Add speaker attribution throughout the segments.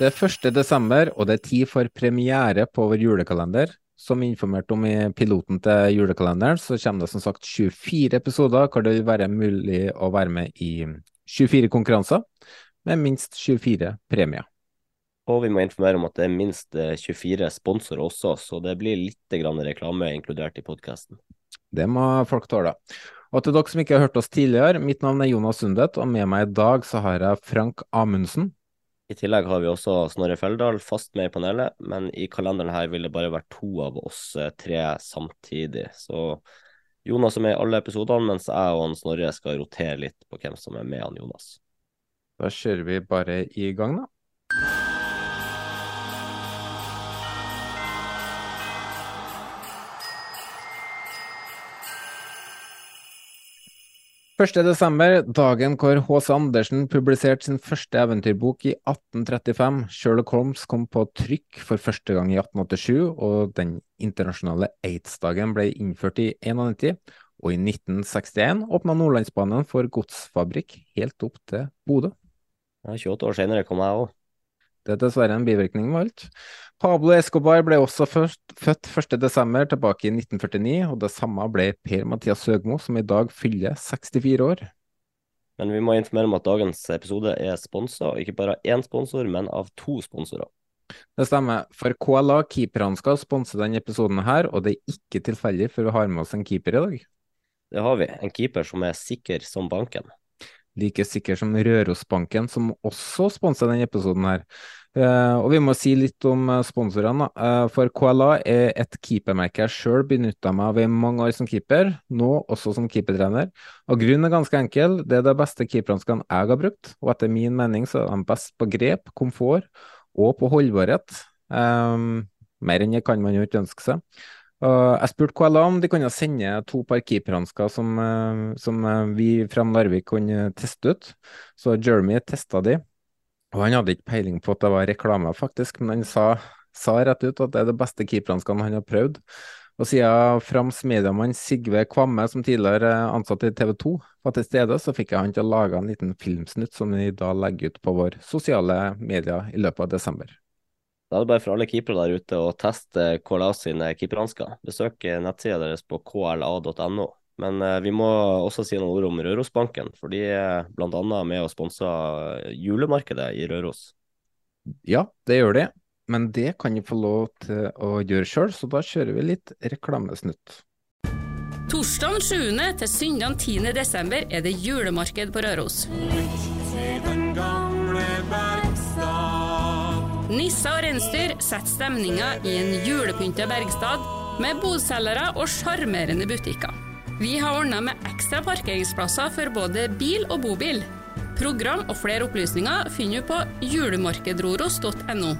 Speaker 1: Det er 1. desember, og det er tid for premiere på vår julekalender. Som informert om i piloten til julekalenderen, så kommer det som sagt 24 episoder hvor det vil være mulig å være med i 24 konkurranser med minst 24 premier.
Speaker 2: Og vi må informere om at det er minst eh, 24 sponsorer også, så det blir litt grann reklame inkludert i podkasten.
Speaker 1: Det må folk tåle. Og til dere som ikke har hørt oss tidligere, mitt navn er Jonas Sundet, og med meg i dag så har jeg Frank Amundsen.
Speaker 2: I tillegg har vi også Snorre Feldal fast med i panelet, men i kalenderen her vil det bare være to av oss eh, tre samtidig. Så Jonas er med i alle episodene, mens jeg og han Snorre skal rotere litt på hvem som er med han Jonas.
Speaker 1: Da kjører vi bare i gang, da. Første desember, dagen hvor H.C. Andersen publiserte sin første eventyrbok i 1835. Sherlock Holmes kom på trykk for første gang i 1887, og den internasjonale aids-dagen ble innført i 1991. Og i 1961 åpna Nordlandsbanen for godsfabrikk helt opp til Bodø.
Speaker 2: Ja, 28 år senere kom jeg òg.
Speaker 1: Det er dessverre en bivirkning med alt. Pablo Escobar ble også først, født 1.12. tilbake i 1949, og det samme ble Per-Mathias Søgmo, som i dag fyller 64 år.
Speaker 2: Men vi må informere om at dagens episode er sponsa, ikke bare av én sponsor, men av to sponsorer.
Speaker 1: Det stemmer, for KLA keeperhansker sponser denne episoden her, og det er ikke tilfeldig, for vi har med oss en keeper i dag.
Speaker 2: Det har vi. En keeper som er sikker som banken.
Speaker 1: Like sikker som Rørosbanken, som også sponser denne episoden her. Uh, og vi må si litt om eh, sponsorene. Eh, for KLA er et keepermerke jeg sjøl benytta meg av i mange år som keeper, nå også som keepertrener. Og grunnen er ganske enkel, det er de beste keeperhanskene jeg har brukt, og etter min mening så er de best på grep, komfort og på holdbarhet. Um, mer enn det kan man jo ikke ønske seg. Og jeg spurte KLA om de kunne sende to par keeperhansker som, eh, som eh, vi fra Narvik kunne teste ut. Så Jeremy testa de, og han hadde ikke peiling på at det var reklame, faktisk, men han sa, sa rett ut at det er det beste keeperhanskene han har prøvd. Og siden Frams mediemann Sigve Kvamme, som tidligere ansatt i TV 2, var til stede, så fikk jeg han til å lage en liten filmsnutt som vi da legger ut på vår sosiale medier i løpet av desember.
Speaker 2: Da er det bare for alle keepere der ute å teste KLA sine keeperhansker. Besøk nettsida deres på kla.no. Men eh, vi må også si noen ord om Rørosbanken, for de er bl.a. med og sponser julemarkedet i Røros.
Speaker 1: Ja, det gjør de, men det kan de få lov til å gjøre sjøl, så da kjører vi litt reklamesnutt.
Speaker 3: Torsdag 7. til søndag 10. desember er det julemarked på Røros. Nisser og reinsdyr setter stemninga i en julepynta Bergstad med bodselgere og sjarmerende butikker. Vi har ordna med ekstra parkeringsplasser for både bil og bobil. Program og flere opplysninger finner du på julemarkedroros.no.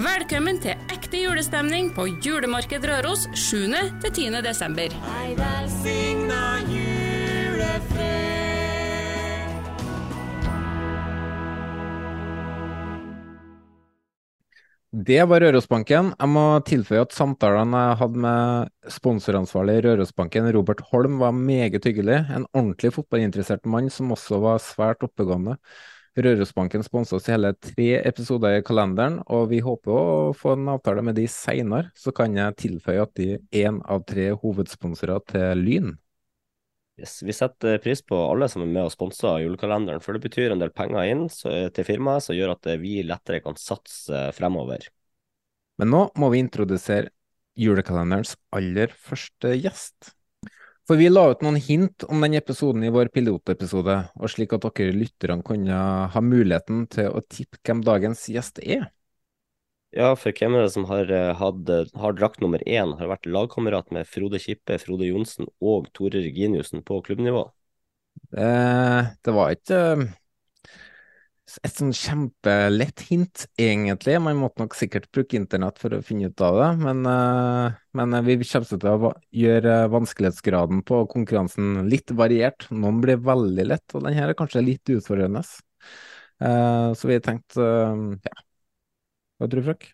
Speaker 3: Velkommen til ekte julestemning på Julemarked Røros 7.
Speaker 1: Det var Rørosbanken. Jeg må tilføye at samtalene jeg hadde med sponsoransvarlig i Rørosbanken, Robert Holm, var meget hyggelig. En ordentlig fotballinteressert mann som også var svært oppegående. Rørosbanken sponser oss i hele tre episoder i kalenderen, og vi håper å få en avtale med de seinere. Så kan jeg tilføye at de er én av tre hovedsponsorer til Lyn.
Speaker 2: Yes, vi setter pris på alle som er med og sponser julekalenderen, for det betyr en del penger inn til firmaet, som gjør at vi lettere kan satse fremover.
Speaker 1: Men nå må vi introdusere julekalenderens aller første gjest. For vi la ut noen hint om den episoden i vår pilotepisode, og slik at dere lytterne kunne ha muligheten til å tippe hvem dagens gjest er.
Speaker 2: Ja, for hvem er det som har, eh, har drakt nummer én, har vært lagkamerat med Frode Kippe, Frode Johnsen og Tore Reginiussen på klubbnivå?
Speaker 1: Det, det var ikke et sånn kjempelett hint, egentlig. Man måtte nok sikkert bruke internett for å finne ut av det, men, men vi kommer til å gjøre vanskelighetsgraden på konkurransen litt variert. Noen blir veldig lett, og denne er kanskje litt utfordrende. Så vi tenkte ja. Hva tror du, Frank?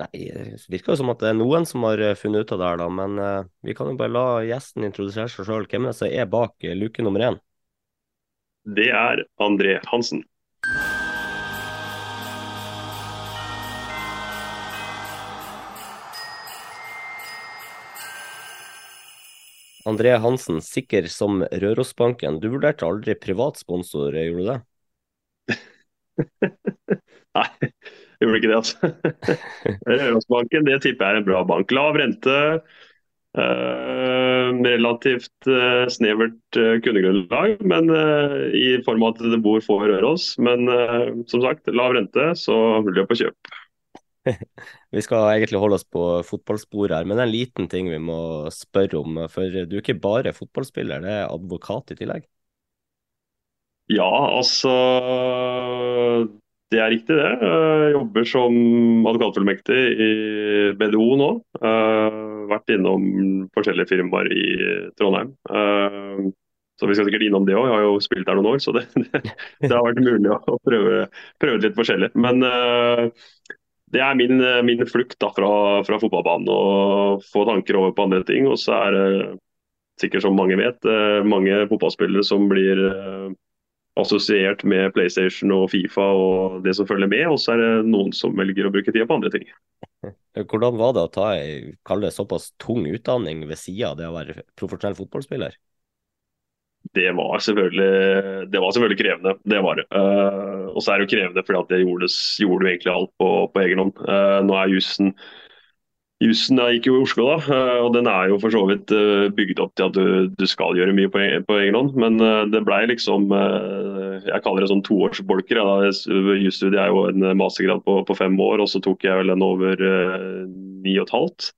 Speaker 2: Nei, det virker jo som at det er noen som har funnet ut av det her, da. Men vi kan jo bare la gjesten introdusere seg sjøl. Hvem er det som er bak luke nummer én?
Speaker 4: Det er André Hansen.
Speaker 2: André Hansen, sikker som Rørosbanken. Du vurderte aldri privat sponsor, gjorde du det?
Speaker 4: Nei, gjorde ikke det, altså. Rørosbanken det tipper jeg er en bra bank. Lav rente, eh, relativt eh, snevert eh, kundegrunnlag, men i form av at det bor få i Røros. Men som sagt, lav rente, så løp og kjøp.
Speaker 2: vi skal egentlig holde oss på fotballsporet her, men det er en liten ting vi må spørre om. For du er ikke bare fotballspiller, det er advokat i tillegg?
Speaker 4: Ja, altså det er riktig, det. Jeg jobber som advokatfullmektig i BDO nå. Uh, vært innom forskjellige firmaer i Trondheim. Uh, så vi skal sikkert innom det òg. Jeg har jo spilt der noen år, så det, det, det har vært mulig å prøve, prøve litt forskjellig. Men det er min, min flukt da, fra, fra, fotballbanen å få tanker over på andre ting. Og så er det sikkert som mange vet, mange fotballspillere som blir assosiert med PlayStation og Fifa og det som følger med, og så er det noen som velger å bruke tida på andre ting.
Speaker 2: Hvordan var det å ta ei det såpass tung utdanning ved sida av det å være profesjonell fotballspiller?
Speaker 4: Det var det var selvfølgelig krevende, det var det. Uh, og så er det jo krevende fordi at jeg gjorde, gjorde egentlig alt på, på egen hånd. Uh, nå er jussen Jussen gikk jo i Oslo, da, eh, og den er jo for så vidt eh, bygd opp til at du, du skal gjøre mye på, på egen hånd. Men eh, det blei liksom Jeg kaller det sånn toårsbolker. Ja. Jusstudiet er jo en mastergrad på, på, fem år, og så tok jeg vel den over ni og et halvt.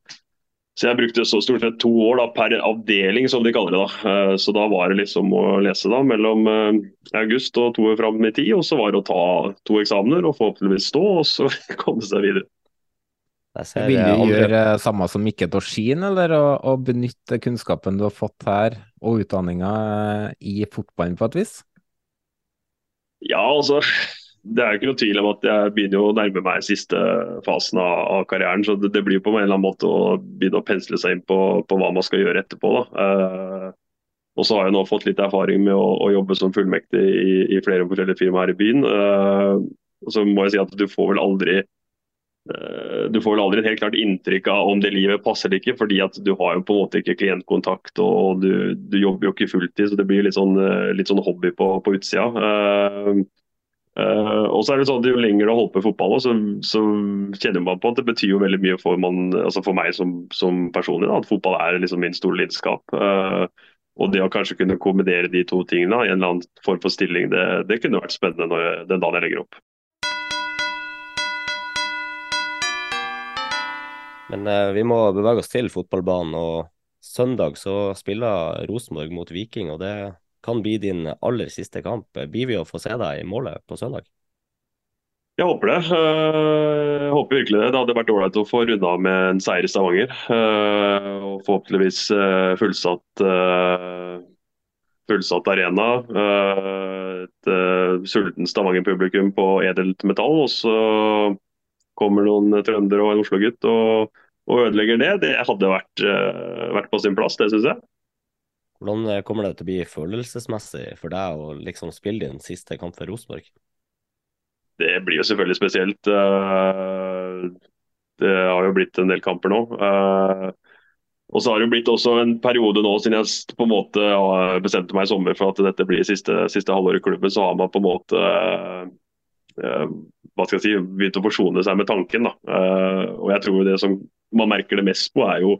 Speaker 4: Så jeg brukte så stort sett to år da, per avdeling, som de kaller det. da. Så da var det liksom å lese da, mellom august og to år fram i tid. Og så var det å ta to eksamener og forhåpentligvis stå, og så komme seg videre.
Speaker 1: Vil du gjøre samme som Mikke Dorsin, eller å, å, benytte kunnskapen du har fått her og utdanninga eh, i fotballen på et vis?
Speaker 4: Ja, altså. Det er jo ikke noe tvil om at jeg begynner å nærme meg siste fasen av, av karrieren. Så det, det, blir på en eller annen måte å begynne å pensle seg inn på, på hva man skal gjøre etterpå. Uh, og så har jeg nå fått litt erfaring med å, å jobbe som fullmektig i, i flere forskjellige firmaer her i byen. Uh, og så må jeg si at du får vel aldri Eh, du får vel aldri et helt klart inntrykk av om det livet passer eller ikke, fordi at du har jo på en måte ikke klientkontakt og du, du jobber jo ikke fulltid. Så det blir litt sånn, eh, litt sånn hobby på, på utsida. Uh, uh, og så er det sånn at Jo lenger du har holdt på i fotball, så, så, kjenner man på at det betyr jo veldig mye for, man, altså for meg som, som personlig. Da, at fotball er liksom min store lidenskap. Uh, og det å kanskje kunne kombinere de to tingene i en eller annen form for stilling, det, det kunne vært spennende jeg, den dagen jeg legger opp.
Speaker 2: Men eh, vi må bevege oss til fotballbanen. og Søndag så spiller Rosenborg mot Viking, og det kan bli din aller siste kamp. Blir vi å få se deg i målet på søndag?
Speaker 4: Jeg håper det. Eh, jeg håper virkelig det. Det hadde vært ålreit å få runda med en seier i Stavanger. Eh, og forhåpentligvis eh, fullsatt, fullsatt arena. Et sulten Stavanger-publikum på edelt metall. Og så kommer noen trøndere og en Oslo-gutt og, og, ødelegger det, det hadde vært, uh, vært på sin plass, det syns jeg.
Speaker 2: Hvordan kommer det til å bli følelsesmessig for deg å liksom spille din siste kamp for Rosenborg?
Speaker 4: Det blir jo selvfølgelig spesielt. Eh, det har jo blitt en del kamper nå. Eh, og så har det blitt også en periode nå, siden jeg på en måte bestemte meg i sommer for at dette blir siste, siste halvår i klubben, så har man på en måte hva skal jeg si, begynt å forsone seg med tanken. Da. Og jeg tror det som man merker det mest på, er jo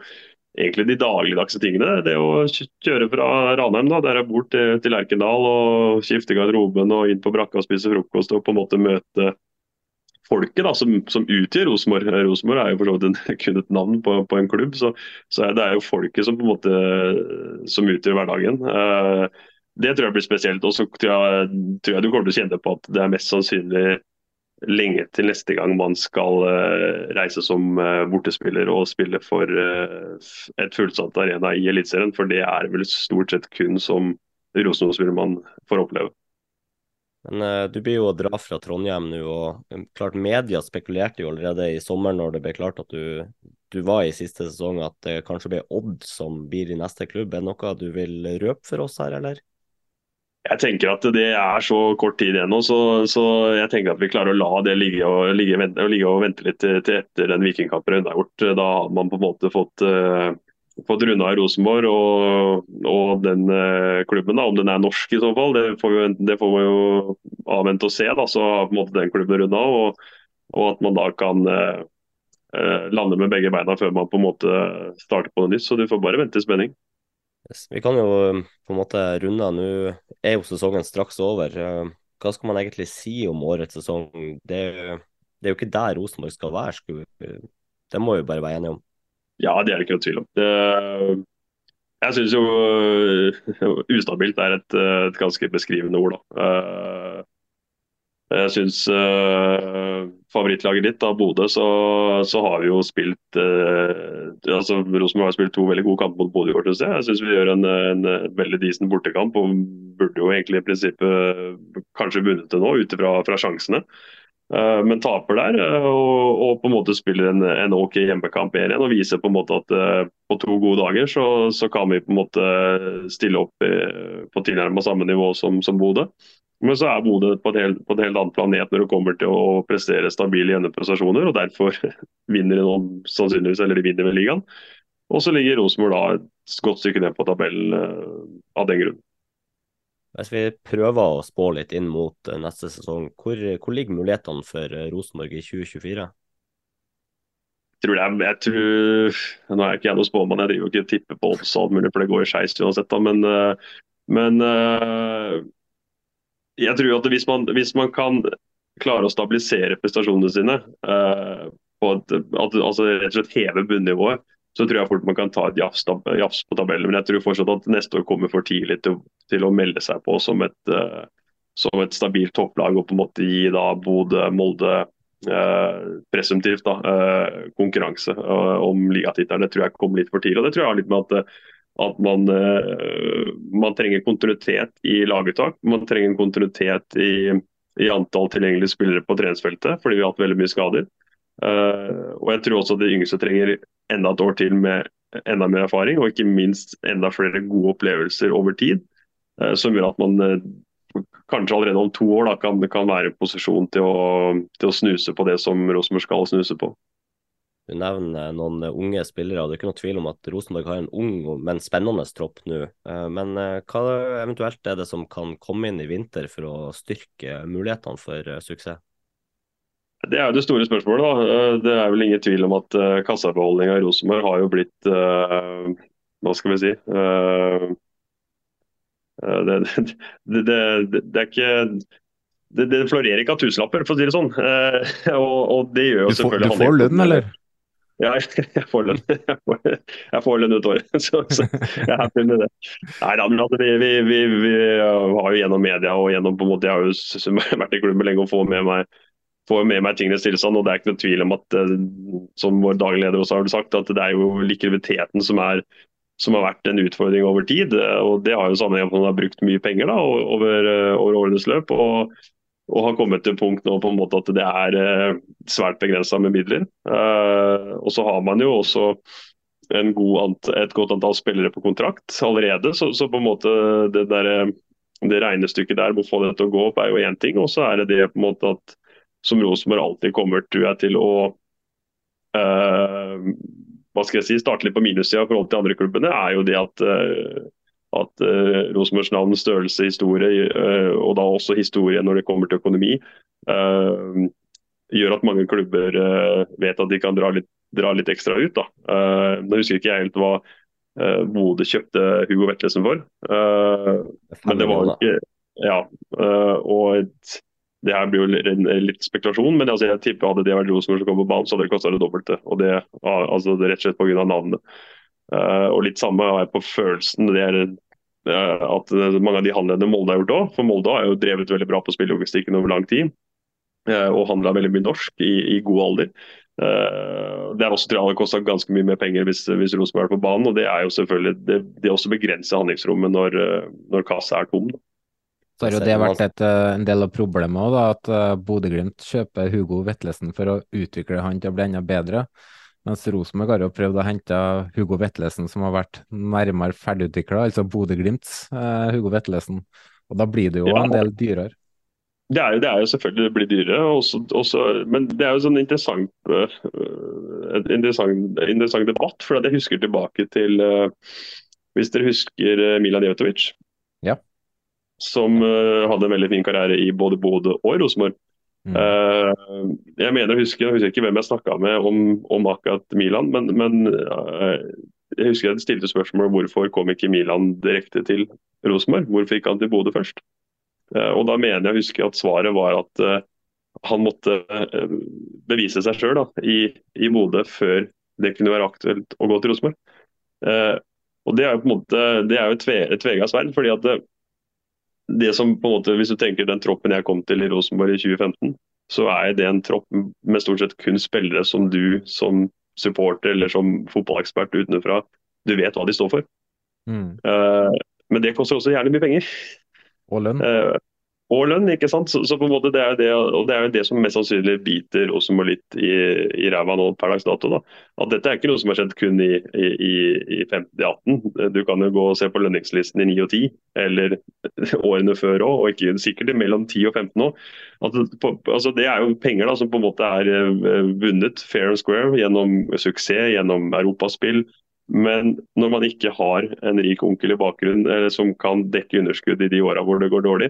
Speaker 4: egentlig de dagligdagse tingene. Det å kjøre fra Ranheim, da, der jeg bor, til, til Erkendal og skifte garderoben og inn på brakka og spise frokost og på en måte møte folket da, som, som utgjør Rosenborg. Rosenborg er jo for så vidt kun et navn på, på en klubb, så, så, det er jo folket som på en måte som utgjør hverdagen. Eh, det tror jeg blir spesielt. Og så tror tror jeg du kommer til å kjenne på at det er mest sannsynlig lenge til neste gang man skal uh, reise som uh, bortespiller og spille for uh, et fullsatt arena i Eliteserien. For det er vel stort sett kun som Rosenborg-spiller man får oppleve.
Speaker 2: Men Du blir jo å dra fra Trondheim nå, og klart media spekulerte jo allerede i sommer når det ble klart at du, du var i siste sesong, at det kanskje blir Odd som blir i neste klubb. Er det noe du vil røpe for oss her, eller?
Speaker 4: Jeg tenker at det er så kort tid igjen nå, så, så, jeg tenker at vi klarer å la det ligge og, ligge, vente, ligge og vente litt til, etter den vikingkampen er gjort. Da har man på en måte fått, uh, fått runda Rosenborg og, og den uh, klubben. da, Om den er norsk i så fall, det får vi, det får man jo avvente og se. da, Så har på en måte den klubben runda, og, og, at man da kan uh, lande med begge beina før man på en måte starter på noe nytt. Så du får bare vente i spenning.
Speaker 2: Vi kan jo um, på en måte runde av. Nå er jo sesongen straks over. Uh, hva skal man egentlig si om årets sesong? Det, det er jo ikke der Rosenborg skal være. det må vi bare være enige om.
Speaker 4: Ja, det er det ikke noe tvil om. Det, jeg syns jo uh, ustabilt er et, et, ganske beskrivende ord. da. Jeg syns eh, favorittlaget ditt, da, Bodø, så, så, har vi jo spilt eh, altså Rosenborg har spilt to veldig gode kamper mot Bodø i år. Jeg, jeg syns vi gjør en, en, veldig decent bortekamp og burde jo egentlig i prinsippet kanskje vunnet det nå, ut fra sjansene. Eh, men taper der og, og, på en måte spiller en, en OK hjemmekamp igjen og viser på en måte at på to gode dager så, så, kan vi på en måte stille opp på tilnærmet samme nivå som, som Bodø. Men så er Bodø på, på, et helt annet planet når det kommer til å prestere stabile gjennomprestasjoner, og derfor vinner de sannsynligvis, eller de vinner vel ligaen. Og så ligger Rosenborg da et godt stykke ned på tabellen uh, av den grunn.
Speaker 2: Hvis vi prøver å spå litt inn mot uh, neste sesong, hvor, hvor, ligger mulighetene for uh, Rosenborg i 2024?
Speaker 4: Jeg tror er, jeg tror, Nå er jeg ikke jeg noen spåmann, jeg driver jo ikke tipper på odds og alt mulig, for det går i skeis uansett. da, Men, men jeg tror at hvis man, hvis man, kan klare å stabilisere prestasjonene sine, på et, at, altså rett og slett heve bunnivået, så tror jeg fort man kan ta et jafs, jafs, på tabellen. Men jeg tror fortsatt at neste år kommer for tidlig til, til å melde seg på som et, uh, som et stabilt topplag og på en måte gi da Bodø, Molde uh, presumptivt da, konkurranse om ligatittelen. Det tror jeg kommer litt for tidlig. og det tror jeg har litt med at at man, eh, man, trenger kontinuitet i laguttak. Man trenger kontinuitet i, i, antall tilgjengelige spillere på treningsfeltet, fordi vi har hatt veldig mye skader. Uh, og jeg tror også at de yngste trenger enda et år til med enda mer erfaring, og ikke minst enda flere gode opplevelser over tid. Uh, som gjør at man uh, kanskje allerede om to år da, kan, kan være i posisjon til å, til å snuse på det som Rosenborg skal snuse på.
Speaker 2: Du nevner noen unge spillere. og Det er ikke noe tvil om at Rosenborg har en ung, men spennende tropp nå. Eh, men eh, hva eventuelt er det som kan komme inn i vinter for å styrke mulighetene for eh, suksess?
Speaker 4: Det er jo det store spørsmålet. da. Det er vel ingen tvil om at kassabeholdninga i Rosenborg har jo blitt Hva skal vi si? Det, det, det, det er ikke det, det, florerer ikke av tusenlapper, for å si det sånn. og, og det gjør jo
Speaker 1: du får, Du får lønn, eller?
Speaker 4: Ja, jeg får lønn. Jeg får, lønn ut året, så, så, jeg er happy med det. Nei, da, men altså, vi, vi, vi, vi, har jo gjennom media og gjennom på en måte, Jeg har jo vært i klubben lenge og får med meg, får med meg tingenes tilstand. og Det er ikke noe tvil om at, eh, som vår daglig leder også har sagt, at det er jo likviditeten som, er, som har vært en utfordring over tid. og Det har jo sammenheng med at man har brukt mye penger da, over, eh, over årenes løp. og og har kommet til punkt nå på en måte at det er eh, svært begrensa med midler. Eh, og så har man jo også god et godt antall spillere på kontrakt allerede. Så, så på en måte det, der, det regnestykket der med å få det til å gå opp er jo én ting. Og så er det det på en måte at som Rosenborg alltid kommer tror jeg, til å uh, hva skal jeg si, starte litt på minussida i forhold til andre klubbene, er jo det at, uh, at uh, Rosenborgs navn, størrelse, historie, og da også historie når det kommer til økonomi, gjør at mange klubber vet at de kan dra litt dra litt ekstra ut. da. Uh, nå husker ikke jeg helt hva uh, Bodø kjøpte Hugo Vetlesen for. Uh, men det var ikke Ja. og et, det her blir jo litt spekulasjon, men altså, jeg tipper hadde det vært Rosenborg som kom på banen, så hadde det kosta det dobbelte. Og det, altså, det er rett og slett pga. navnet. Og litt samme har jeg på følelsen. det er at mange av de handlene Molde har gjort òg. For Molde har jo drevet veldig bra på spillelogistikken over lang tid. Og handla veldig mye norsk i, i god alder. Uh, det er også tror jeg kosta ganske mye mer penger hvis, hvis Rosenborg er på banen. og Det er jo selvfølgelig, det, det også begrenser handlingsrommet når, eh, når kassa er tom. Da.
Speaker 1: Så har jo det vært et, eh, en del av problemet òg, at Bodø-Glimt kjøper Hugo Vetlesen for å utvikle han til å bli enda bedre. Mens Rosenborg har jo prøvd å hente Hugo Vetlesen som har vært nærmere ferdigutvikla, altså Bodø-Glimts eh, Hugo Vetlesen. Og da blir det jo ja. en del dyrere.
Speaker 4: Det er, jo, det er, jo, selvfølgelig det blir dyrere, også, også, men det er jo sånn interessant, uh, interessant, interessant, debatt. for Jeg husker tilbake til uh, Hvis dere husker uh, Milan Jevtovic,
Speaker 1: ja.
Speaker 4: som hadde en veldig fin karriere i både Bodø og Rosenborg. Mm. jeg mener å huske, jeg husker ikke hvem jeg snakka med om, om, akkurat Milan, men, men jeg husker jeg stilte spørsmål hvorfor kom ikke Milan direkte til Rosenborg. Hvorfor gikk han til Bodø først? Eh, og da mener jeg å huske at svaret var at eh, han måtte eh, bevise seg sjøl i, i Bodø før det kunne være aktuelt å gå til Rosenborg. Og Det er jo på en måte, det er jo et, tve, tvega sverd. fordi at det, som på en måte, Hvis du tenker den troppen jeg kom til i Rosenborg i 2015, så er det en tropp med stort sett kun spillere som du som supporter eller som fotballekspert utenfra, du vet hva de står for. Mm. men det koster også gjerne mye penger.
Speaker 1: Og lønn.
Speaker 4: Uh, og lønn, ikke sant. Så, så, på en måte det er det, og det er jo det som mest sannsynlig biter Rosenborg litt i, i ræva nå per dags dato. da. At dette er ikke noe som har skjedd kun i, i, i 50-18. Du kan jo gå og se på lønningslisten i 9 og 10, eller årene før òg, og ikke sikkert mellom 10 og 15 òg. altså, det er jo penger da, som på en måte er uh, vunnet fair and square gjennom suksess, gjennom europaspill men når man ikke har en rik onkel i bakgrunnen som kan dekke underskudd i de åra hvor det går dårlig,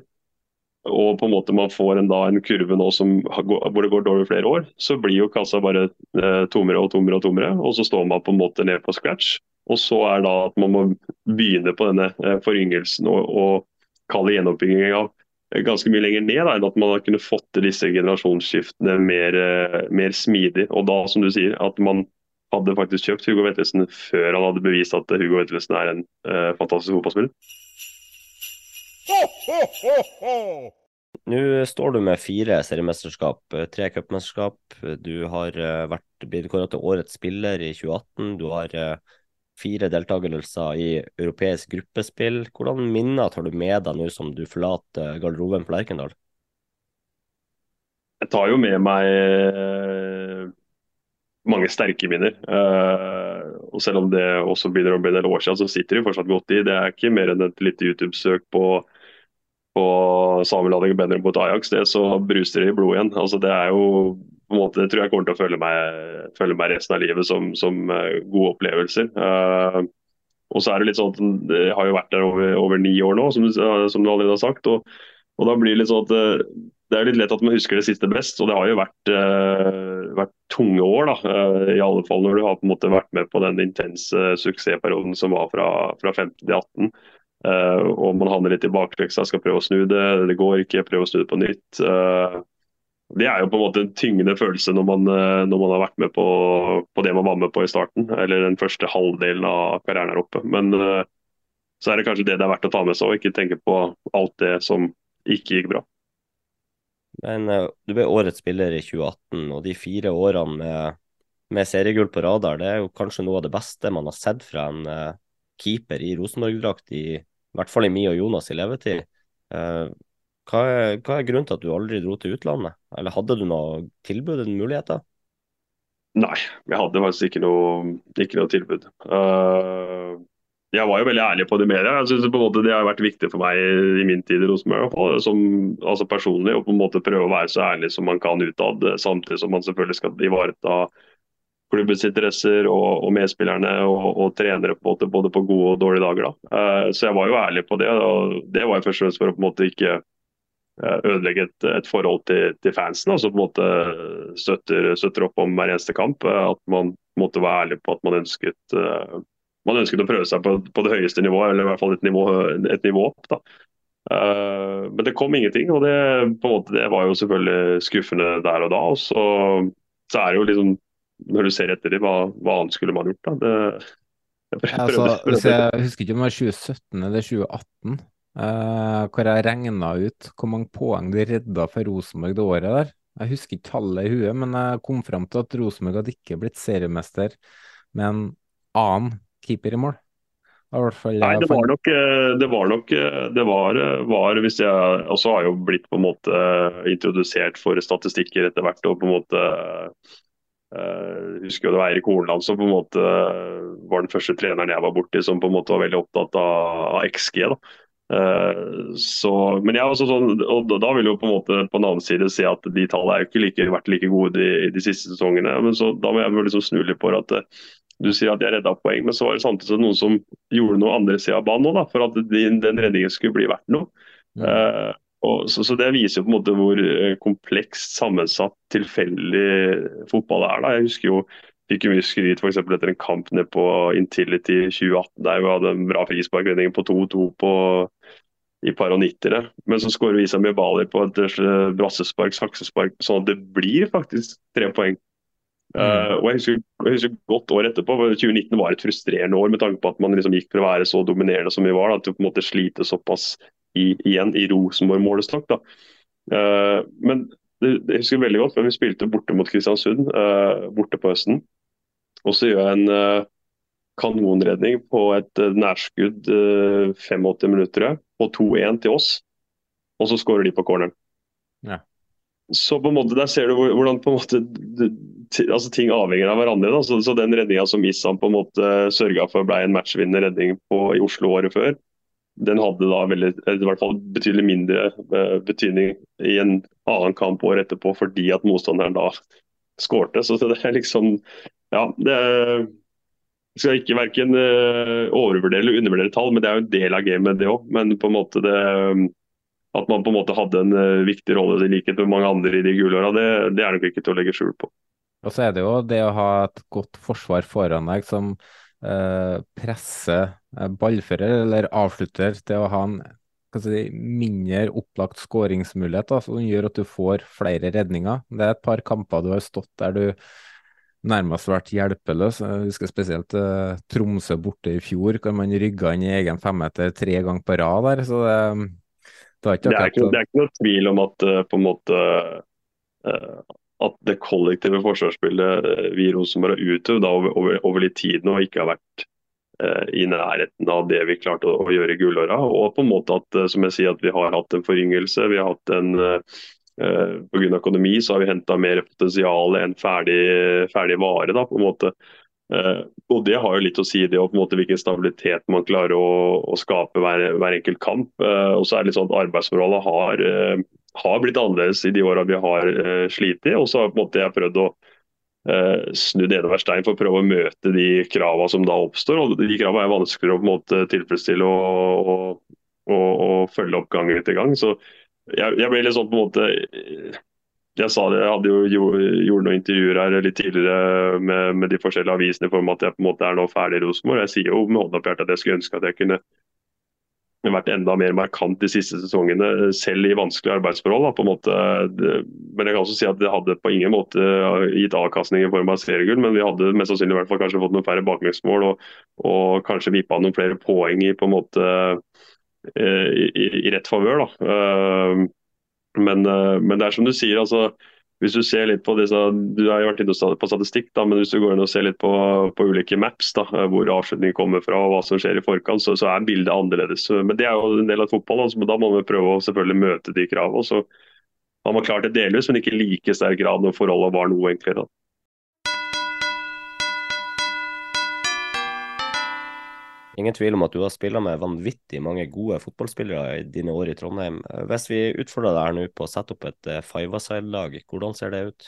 Speaker 4: og på en måte man får en, da, en kurve nå som, hvor det går dårlig flere år, så blir jo kassa bare eh, tommere og tommere og tommere. Og så står man på en måte ned på scratch. Og så er da at man må begynne på denne eh, foryngelsen og, og kalle gjenoppbygginga ganske mye lenger ned da, enn at man har kunnet fått til disse generasjonsskiftene mer, eh, mer smidig. Og da, som du sier, at man hadde faktisk kjøpt Hugo Vetlesen før han hadde bevist at Hugo Vetlesen er en uh, fantastisk fotballspiller.
Speaker 2: Nå står du med fire seriemesterskap, eh, tre cupmesterskap. Du har uh, vært blitt kåret til årets spiller i 2018. Du har uh, fire deltakelser i europeisk gruppespill. Hvordan minner tar du med deg nå som du forlater garderoben for Lerkendal?
Speaker 4: Jeg tar jo med meg mange sterke minner. Og Selv om det også begynner å bli en del år siden, så sitter de fortsatt godt i. Det er ikke mer enn et lite YouTube-søk på, på Samuel bedre mot Ajax. Det så bruser det i blodet igjen. Altså, det er jo på en måte, Det tror jeg kommer til å følge meg, følge meg resten av livet som, som uh, gode opplevelser. Uh, og så er Det litt sånn at det har jo vært der over, over ni år nå, som, som, du allerede har sagt. og, og da blir det litt sånn at det er litt lett at man husker det siste best. og Det har jo vært, uh, vært tunge år. da, uh, i alle fall Når du har på en måte vært med på den intense suksessperioden som var fra, fra 15 til 18. Uh, og man havner litt i bakleksa, skal prøve å snu det. Det går ikke, prøve å snu det på nytt. det er jo på en måte en tyngende følelse når man, når man har vært med på, på, det man var med på i starten. Eller den første halvdelen av karrieren her oppe. Men så er det kanskje det det er verdt å ta med seg, og ikke tenke på alt det som ikke gikk bra.
Speaker 2: Men uh, du ble årets spiller i 2018, og de fire årene med, med seriegull på radar, det er jo kanskje noe av det beste man har sett fra en uh, keeper i Rosenborg-drakt, i, i, hvert fall i min og Jonas i levetid. Uh, hva, er, hva, er, grunnen til at du aldri dro til utlandet? Eller hadde du noe tilbud eller muligheter?
Speaker 4: Nei, jeg hadde faktisk ikke noe, ikke noe tilbud. Uh, jeg var jo veldig ærlig på det i media. Jeg måte Det har vært viktig for meg i min tid i Rosenborg altså personlig å på en måte prøve å være så ærlig som man kan utad, samtidig som man selvfølgelig skal ivareta klubbens interesser og, og medspillerne og, og, trenere på måte, både på gode og dårlige dager. Uh, så jeg var jo ærlig på det. og Det var jo først og fremst for å på en måte ikke Eh, ødelegge et, et forhold til, til, fansen. altså på en måte støtter, støtter, opp om hver eneste kamp. Eh, at man måtte være ærlig på at man ønsket, uh, man ønsket å prøve seg på, på, det høyeste nivået, eller i hvert fall et nivå, et nivå opp. da. Uh, men det kom ingenting, og det, måte, det, var jo selvfølgelig skuffende der og da. og så, så er det jo liksom, når du ser etter dem, hva, hva annet skulle man gjort? da? Det,
Speaker 1: jeg, altså, jeg husker ikke om det var 2017 eller 2018. eh, hvor jeg regna ut hvor mange poeng de redda for Rosenborg det året der. Jeg husker ikke tallet i huet, men jeg kom fram til at Rosenborg hadde ikke blitt seriemester med en annen keeper i mål.
Speaker 4: Nei, det var nok eh, Det var nok eh, det var, var hvis jeg også har jo blitt på en måte introdusert for statistikker etter hvert. og på en måte jeg husker jo det var Eirik Hornland som på en måte var den første treneren jeg var borti som på en måte var veldig opptatt av, av XG. da Uh, så, men jeg også sånn, og da vil jo på en måte på en annen side si at de tallene er jo ikke like, vært like gode de, de siste sesongene. men så, Da må jeg liksom snu litt på at uh, du sier at jeg redda poeng, men så var det samtidig noen som gjorde noe andre sida av banen òg, for at de, den redningen skulle bli verdt noe. Uh, og, så, så, Det viser jo på en måte hvor komplekst sammensatt, tilfeldig fotball er. da. Jeg husker jo fikk jo mye skryt f.eks. etter en kamp ned på Intility 2018 der vi hadde en bra frisparkredning på 2-2 på i par og nittere. Men så skårer Isa Bali på et eh, brassespark, saksespark, sånn at det blir faktisk tre poeng. Mm. Uh, og jeg husker, jeg husker, godt år etterpå, for 2019 var et frustrerende år med tanke på at man liksom gikk for å være så dominerende som vi var, da, til å på en måte slite såpass i, igjen i Rosenborg-målestokk. Uh, men det, det husker jeg veldig godt, men vi spilte borte mot Kristiansund uh, borte på høsten. Og så gjør jeg en uh, kanonredning på et nærskudd uh, 85 minutter på 2-1 til oss. Og så skårer de på corneren.
Speaker 1: Ja.
Speaker 4: Så på en måte der ser du hvordan på en måte altså ting avhenger av hverandre. Da. Så, så den redninga som Issam på en måte sørga for ble en matchvinnende redning på, i Oslo året før, den hadde da veldig, i hvert fall betydelig mindre uh, betydning i en annen kamp år etterpå fordi at motstanderen da skårte. Så det er liksom Ja, det er skal ikke verken uh, overvurdere eller undervurdere tall, men det er jo en del av gamet, det òg. Men på en måte det, at man på en måte hadde en uh, viktig rolle i likhet med mange andre i de gule åra, det, det, er nok ikke til å legge skjul på.
Speaker 1: Og så er det jo det å ha et godt forsvar foran deg som presser ballfører eller avslutter til å ha en si, mindre opplagt skåringsmulighet, som gjør at du får flere redninger. Det er et par kamper du har stått der du nærmest vært hjelpeløs. Jeg husker spesielt uh, Tromsø borte i fjor, hvor man rygga inn i egen femmeter tre ganger på rad der. så det,
Speaker 4: det, er, ikke det, er ikke, det er ikke noe tvil om at uh, på en måte uh, at det kollektive forsvarsspillet vi i Rosenborg har utøvd over, over, over, litt tid nå, ikke har vært i nærheten av det vi klarte å, å gjøre i gullåra. Og på en måte at, som jeg sier, at vi har hatt en foryngelse. Vi har hatt en eh, Pga. økonomi så har vi henta mer potensial enn ferdig, ferdig vare. Da, på en måte. Og Det har jo litt å si det og på en måte hvilken stabilitet man klarer å, å skape hver, hver, enkelt kamp. Og så er det litt sånn at Arbeidsforholdet har, har blitt annerledes i de åra vi har uh, slitt. Og så har på en måte jeg prøvd å snu det ene hver stein for å prøve å møte de kravene som da oppstår. og De kravene er vanskeligere å på en måte tilfredsstille og, og, og, og følge opp gang etter gang. så jeg, jeg, ble litt sånn på en måte Jeg sa det, jeg hadde jo gjort noen intervjuer her litt tidligere med, med de forskjellige avisene av at jeg på en måte er nå ferdig i Rosenborg. Jeg sier jo med hånda på hjertet at jeg skulle ønske at jeg kunne vært enda mer markant de siste sesongene, selv i vanskelige arbeidsforhold. Da, på en måte. Men jeg kan også si at det hadde på ingen måte gitt avkastning i form av seriegull, men vi hadde mest sannsynlig i hvert fall kanskje fått noen færre baklengsmål og, og kanskje vippa noen flere poeng i på en måte Eh, i, i rett favør. Men, men, det er som du sier, altså, hvis du ser litt på disse, Du har jo vært inne på statistikk, da, men hvis du går inn og ser litt på, på ulike maps, da, hvor avslutningen kommer fra og hva som skjer i forkant, så, så er bildet annerledes. Men Det er jo en del av fotball, altså, da må vi prøve å selvfølgelig møte de kravene. Så har man klart det delvis, men ikke like sterk grad når forholdet var noe enklere.
Speaker 2: Ingen tvil om at du har spilt med vanvittig mange gode fotballspillere i dine år i Trondheim. Hvis vi utfordrer deg her nå på å sette opp et uh, five-a-side-lag, hvordan ser det ut?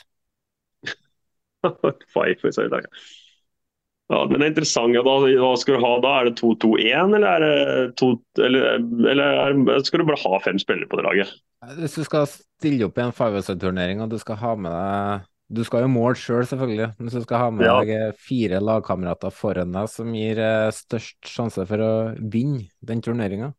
Speaker 4: five-a-side-lag, ja, Den det er interessant. Da, hva skal du ha da? Er det 2-2-1, eller, er det to, eller, eller skal du bare ha fem spillere på det laget?
Speaker 1: Hvis du skal stille opp i en five-a-side-turnering og du skal ha med deg du skal jo måle sjøl, selv, selvfølgelig, men du skal ha med ja. deg fire lagkamerater foran deg som gir eh, størst sjanse for å vinne den turneringa.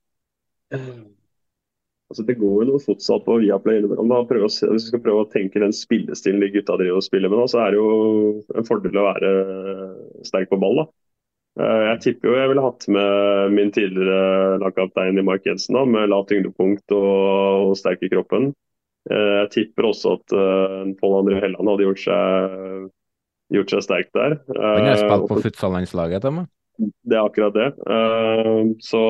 Speaker 4: Altså, det går jo noe futsal på Viaplay innimellom. Hvis vi skal prøve å tenke den spillestilen de gutta driver og spiller med, da, så er det jo en fordel å være sterk på ball. da. Eh, jeg tipper jo jeg ville hatt med min tidligere lagkaptein i Mark Jensen, da, med lavt tyngdepunkt og, og sterk i kroppen. Eh, jeg tipper også at uh, Pål André Helland hadde gjort seg, gjort seg sterk der.
Speaker 1: Han har spilt på futsallandslaget til.
Speaker 4: Det er akkurat det. Uh, så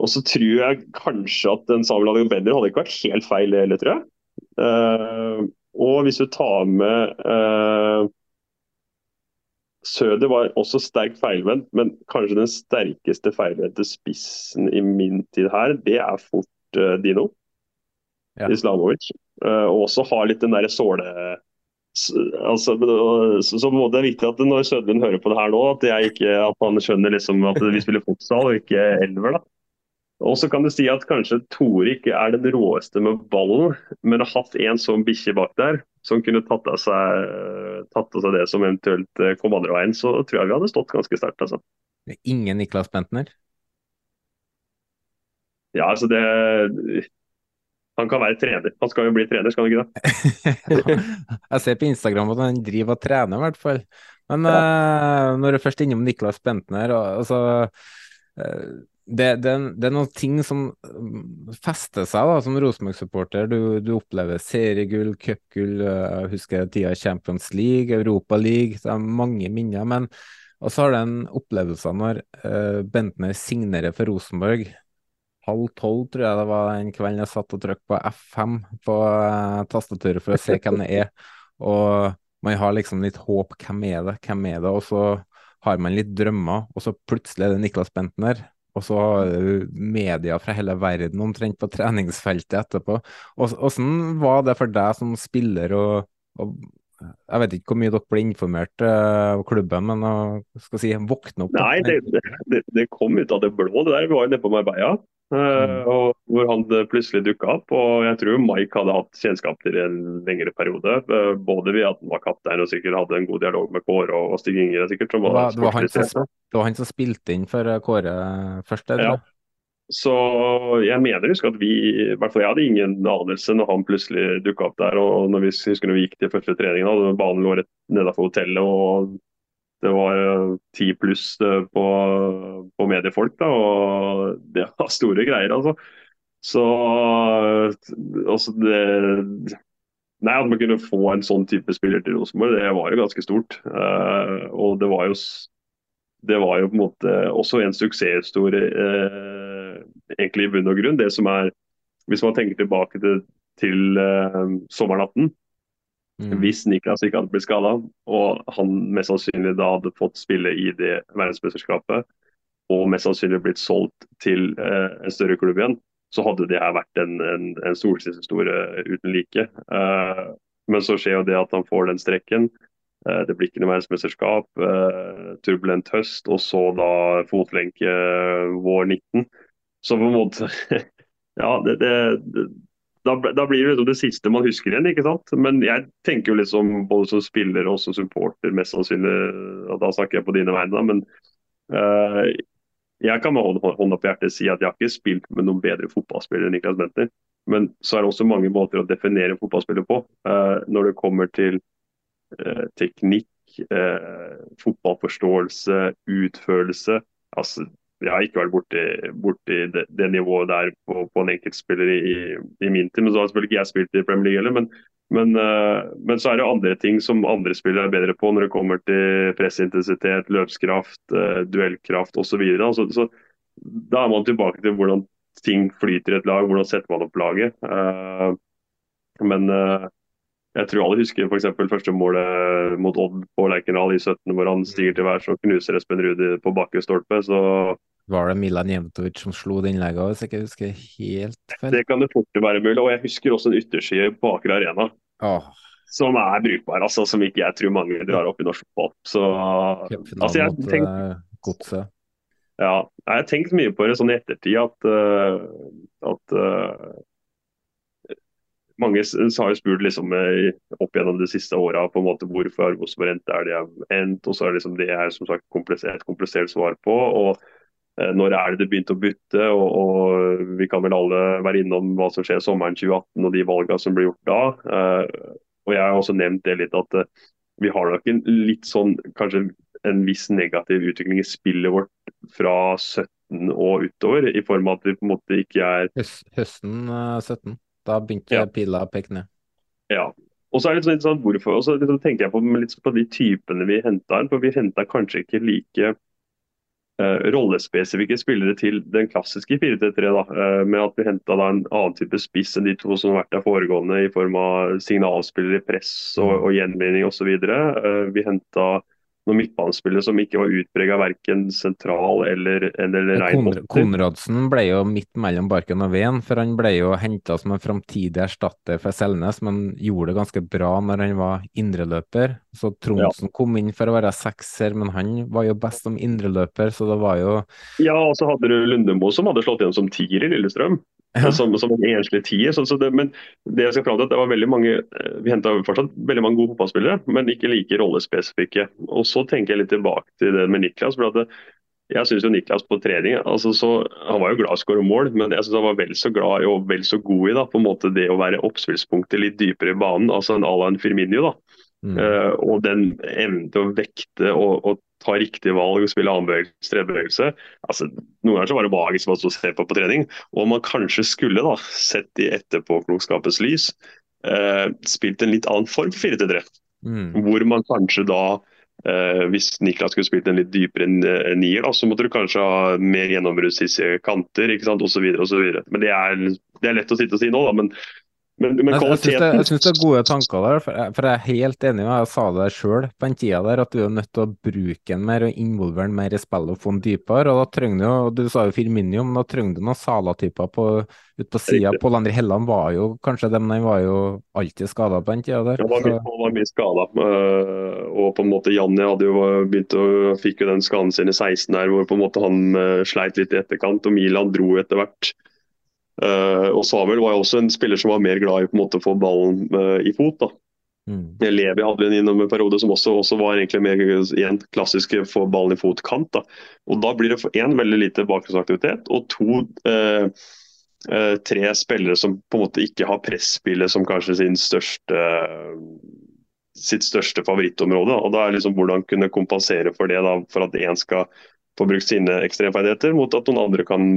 Speaker 4: og så tror jeg kanskje at en Samuel Adegbendir hadde ikke vært helt feil, eller heller, tror jeg. Uh, og hvis du tar med uh, Søder var også sterkt feilvendt, men kanskje den sterkeste feilvendte spissen i min tid her, det er fort Dino ja. Islamovic. Uh, og også har litt den derre såle... Altså, så, så Det er viktig at når Sødlund hører på det her nå, at, ikke, at han skjønner liksom at vi spiller fotsal og ikke elver. da. Og så kan du si at kanskje Tore ikke er den råeste med ballen, men har hatt en sånn bikkje bak der som kunne tatt av, seg, tatt av seg det som eventuelt eh, kom andre veien, så tror jeg vi hadde stått ganske sterkt. altså.
Speaker 1: Ingen Niklas Bentner?
Speaker 4: Ja, altså det han kan være trener. Han skal jo bli trener, skal han ikke det?
Speaker 1: jeg ser på Instagram at han driver og trener, i hvert fall. Men ja. uh, når du er først innom Niklas Bentner altså, uh, det, det, det, er noen ting som mm, fester seg da, som Rosenborg-supporter. Du, du, opplever seriegull, cupgull, jeg husker tida Champions League, Europa League. Det er mange minner. men og så har du den opplevelsen når uh, Bentner signerer for Rosenborg halv tolv, tror jeg det var den kvelden jeg satt og trykket på F5 på uh, tastaturet for å se hvem det er. Og man har liksom litt håp. Hvem er det? Hvem er det? Og så har man litt drømmer, og så plutselig er det Niklas Bentner. Og så media fra hele verden omtrent på treningsfeltet etterpå. Åssen var det for deg som spiller å, og jeg vet ikke hvor mye dere ble informert uh, klubben, men uh, skal si, våkne opp?
Speaker 4: Nei, det, det, det, kom ut av det blå. det der Vi var jo nede på Marbella. Uh, og hvor han plutselig dukka opp. og Jeg tror Mike hadde hatt kjennskap til det en lengre periode. Uh, både ved at han var kaptein og sikkert hadde en god dialog med Kåre og Stig Inger. sikkert.
Speaker 1: Som var, det, var han som, det var han som spilte inn for Kåre først?
Speaker 4: Ja. Så jeg mener husk at vi, i hvert fall jeg hadde ingen anelse når han plutselig dukka opp der. og når vi, husker når vi gikk til første treningen, hadde banen lå rett nedenfor hotellet. og det var eh, ti pluss eh, på, på, mediefolk, da, og det var store greier, altså. Så altså det Nei, At man kunne få en sånn type spiller til Rosenborg, det var jo ganske stort. Uh, og det var jo det var jo på en måte også en suksesshistorie, eh, egentlig i bunn og grunn. Det som er, Hvis man tenker tilbake til, til eh, sommernatten, Mm. Hvis Niklas ikke hadde blitt skada, og han mest sannsynlig da hadde fått spille i det verdensmesterskapet, og mest sannsynlig blitt solgt til eh, en større klubb igjen, så hadde det her vært en, en, en solskinnshistorie uten like. Eh, men så skjer jo det at han får den strekken. Eh, det blir ikke noe verdensmesterskap, eh, turbulent høst, og så da fotlenke eh, vår 19. Så på en måte Ja, det, det, da, da, blir det liksom det siste man husker igjen. ikke sant? Men jeg tenker jo liksom både som spiller og som supporter, mest sannsynlig, og da snakker jeg på dine vegne, men uh, jeg kan med hånda på hjertet si at jeg har ikke spilt med noen bedre fotballspiller enn Niklas Bentner. Men så er det også mange måter å definere en fotballspiller på. Uh, når det kommer til teknikk, fotballforståelse, utførelse. altså jeg har ikke vært borti, borti det, det, nivået der på, på en enkeltspiller i, i, min tid. Men så har selvfølgelig ikke jeg spilt i Premier League heller. Men, men, uh, men, så er det andre ting som andre spillere er bedre på når det kommer til pressintensitet, løpskraft, duellkraft osv. Så, så, så da er man tilbake til hvordan ting flyter i et lag, hvordan setter man opp laget. Men Jeg tror alle husker f.eks. første målet mot Odd på Lerkendal i 17, hvor han stiger til værs og knuser Espen Rudi på bakkestolpe. Så
Speaker 1: var det Milan Jevntovic som slo det innlegget, hvis jeg ikke husker helt feil?
Speaker 4: Det kan det fort være mulig. Og jeg husker også en ytterside på Aker Arena.
Speaker 1: Åh.
Speaker 4: Som er brukbar, altså, som ikke jeg tror mange drar opp i norsk fotball. Så altså, jeg
Speaker 1: mot
Speaker 4: tenkt,
Speaker 1: eh,
Speaker 4: ja, jeg har tenkt mye på det sånn i ettertid at, uh, at uh, mange har jo spurt liksom, eh, opp gjennom de siste åra hvorfor har Rosenborg endt der de har endt. og så er det liksom det er som sagt komplisert, komplisert svar på. og eh, Når er det det begynte å bytte? og, og Vi kan vel alle være innom hva som skjer sommeren 2018 og de valgene som blir gjort da. Eh, og Jeg har også nevnt det litt at eh, vi har nok en litt sånn kanskje en viss negativ utvikling i spillet vårt fra 17 og utover, i form av at vi på en måte ikke er
Speaker 1: høsten eh, 17. Da begynte
Speaker 4: Ja.
Speaker 1: pila å peke ned.
Speaker 4: Ja. Og så er det litt sånn interessant hvorfor. Og så liksom tenker jeg på, litt på de typene vi henta inn. For vi henta kanskje ikke like uh, rollespesifikke spillere til den klassiske 4-3-3. da, eh, Med at vi henta en annen type spiss enn de to som har vært der foregående, i form av signalspillere i press og, og gjenvinning osv. Uh, vi henta noen midtbanespillere som ikke var utprega verken sentral eller, eller rein
Speaker 1: Konr. Konradsen ble jo midt mellom barken og veden, for han ble jo henta som en framtidig erstatter for Selnes, men gjorde det ganske bra når han var indreløper. Så Tronsen kom inn for å være sekser, men han var jo best som indreløper, så det var jo
Speaker 4: Ja, og så hadde du Lundemo som hadde slått igjen som tier i Lillestrøm. Som, som en enslig tier. Så, så det, men det jeg skal fram til, at det var veldig mange eh, Vi henta fortsatt veldig mange gode fotballspillere, men ikke like rollespesifikke. Og så tenker jeg litt tilbake til det med Niklas. for at det, jeg jo Niklas på trening altså så, Han var jo glad i å skåre mål, men jeg synes han var vel så glad i og vel så god i da, på en måte det å være oppspillspunktet litt dypere i banen. altså en à la en Firmino. da. Eh, og den evnen til å vekte og, og ta riktige valg og spille annenbevegelse, tredjebevegelse. Altså, noen ganger så var det magisk å se på på trening. Og man kanskje skulle, da, sett i etterpåklokskapens lys, eh, spilt en litt annen form for 4-3.
Speaker 1: mm.
Speaker 4: Hvor man kanskje da eh, hvis Niklas skulle spilt en litt dypere en nier, da, så måtte du kanskje ha mer gjennombruddshissige kanter ikke sant, osv. Men det er, det er lett å sitte og si nå, da. Men, men, men
Speaker 1: Jeg, jeg syns det, det er gode tanker der, for jeg, for jeg er helt enig med. Jeg sa det sjøl på den tida der, at du er nødt til å bruke den mer og involvere den mer i spillet og få den dypere. og da trenger Du jo, du sa jo Firmino, men da trenger du noen Sala-typer på, ut på sida. Pål André Helland var jo kanskje dem, han var jo alltid skada på den tida der.
Speaker 4: Han var, mye- han var mye skada. og på en måte Janni hadde jo begynt å, fikk jo den skaden sin i 16 her, hvor på en måte han eh, sleit litt i etterkant. og Milan dro etter hvert. Eh, og Samuel var jo også en spiller som var mer glad i på en måte å få ballen eh, i fot. da.
Speaker 1: Mm.
Speaker 4: Levi hadde en innom en periode som også, også var egentlig mer igjen klassisk få ballen i fot-kant. da. Og Da blir det for én veldig lite bakgrunnsaktivitet, og to eh, eh, tre spillere som på en måte ikke har presspillet som kanskje sin største sitt største favorittområde. og da er liksom Hvordan kunne kompensere for det, da, for at én skal få brukt sine ekstremferdigheter, mot at noen andre kan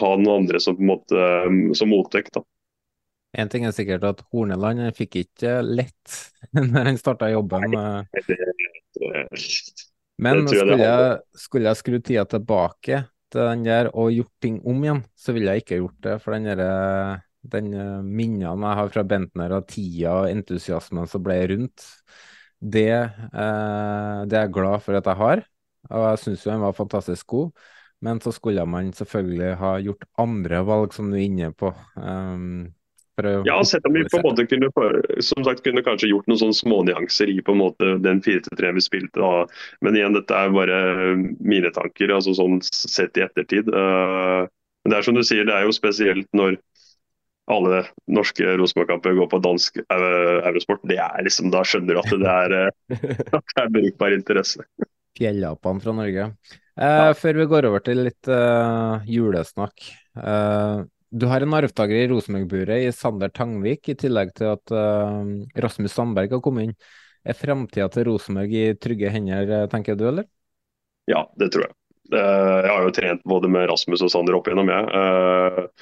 Speaker 4: ha noen andre som, måte, som motvekt. da.
Speaker 1: En ting er sikkert at Horneland fikk ikke lett når han starta jobben. eh, Men skulle jeg, skulle jeg skru tida tilbake til den der og gjort ting om igjen, så ville jeg ikke gjort det. For den der, den eh, minnene jeg har fra Bentner og tida og entusiasmen som ble rundt, det, eh, det er jeg glad for at jeg har. Og jeg syns jo han var fantastisk god. Men så skulle man selvfølgelig ha gjort andre valg, som du er inne på. Um,
Speaker 4: Ja, selv om vi på en måte kunne, som sagt, kunne kanskje gjort noen sånne smånyanser i på en måte den 4-3 vi spilte. Da. Men igjen, dette er bare mine tanker, altså sånn sett i ettertid. Uh, Men det er som du sier, det er jo spesielt når alle norske Rosenborg-kamper går på dansk uh, eurosport. Det er liksom, Da skjønner du at det er, uh, at det er brukbar interesse.
Speaker 1: Fjellapene fra Norge. Eh, Før vi går over til litt eh, julesnakk. Eh, du har en arvtaker i Rosenborg-buret i Sander Tangvik, i tillegg til at eh, Rasmus Sandberg har kommet inn. Er framtida til Rosenborg i trygge hender, eh, tenker du, eller?
Speaker 4: Ja, det tror jeg. Eh, Jeg har jo trent både med Rasmus og Sander opp igjennom, jeg.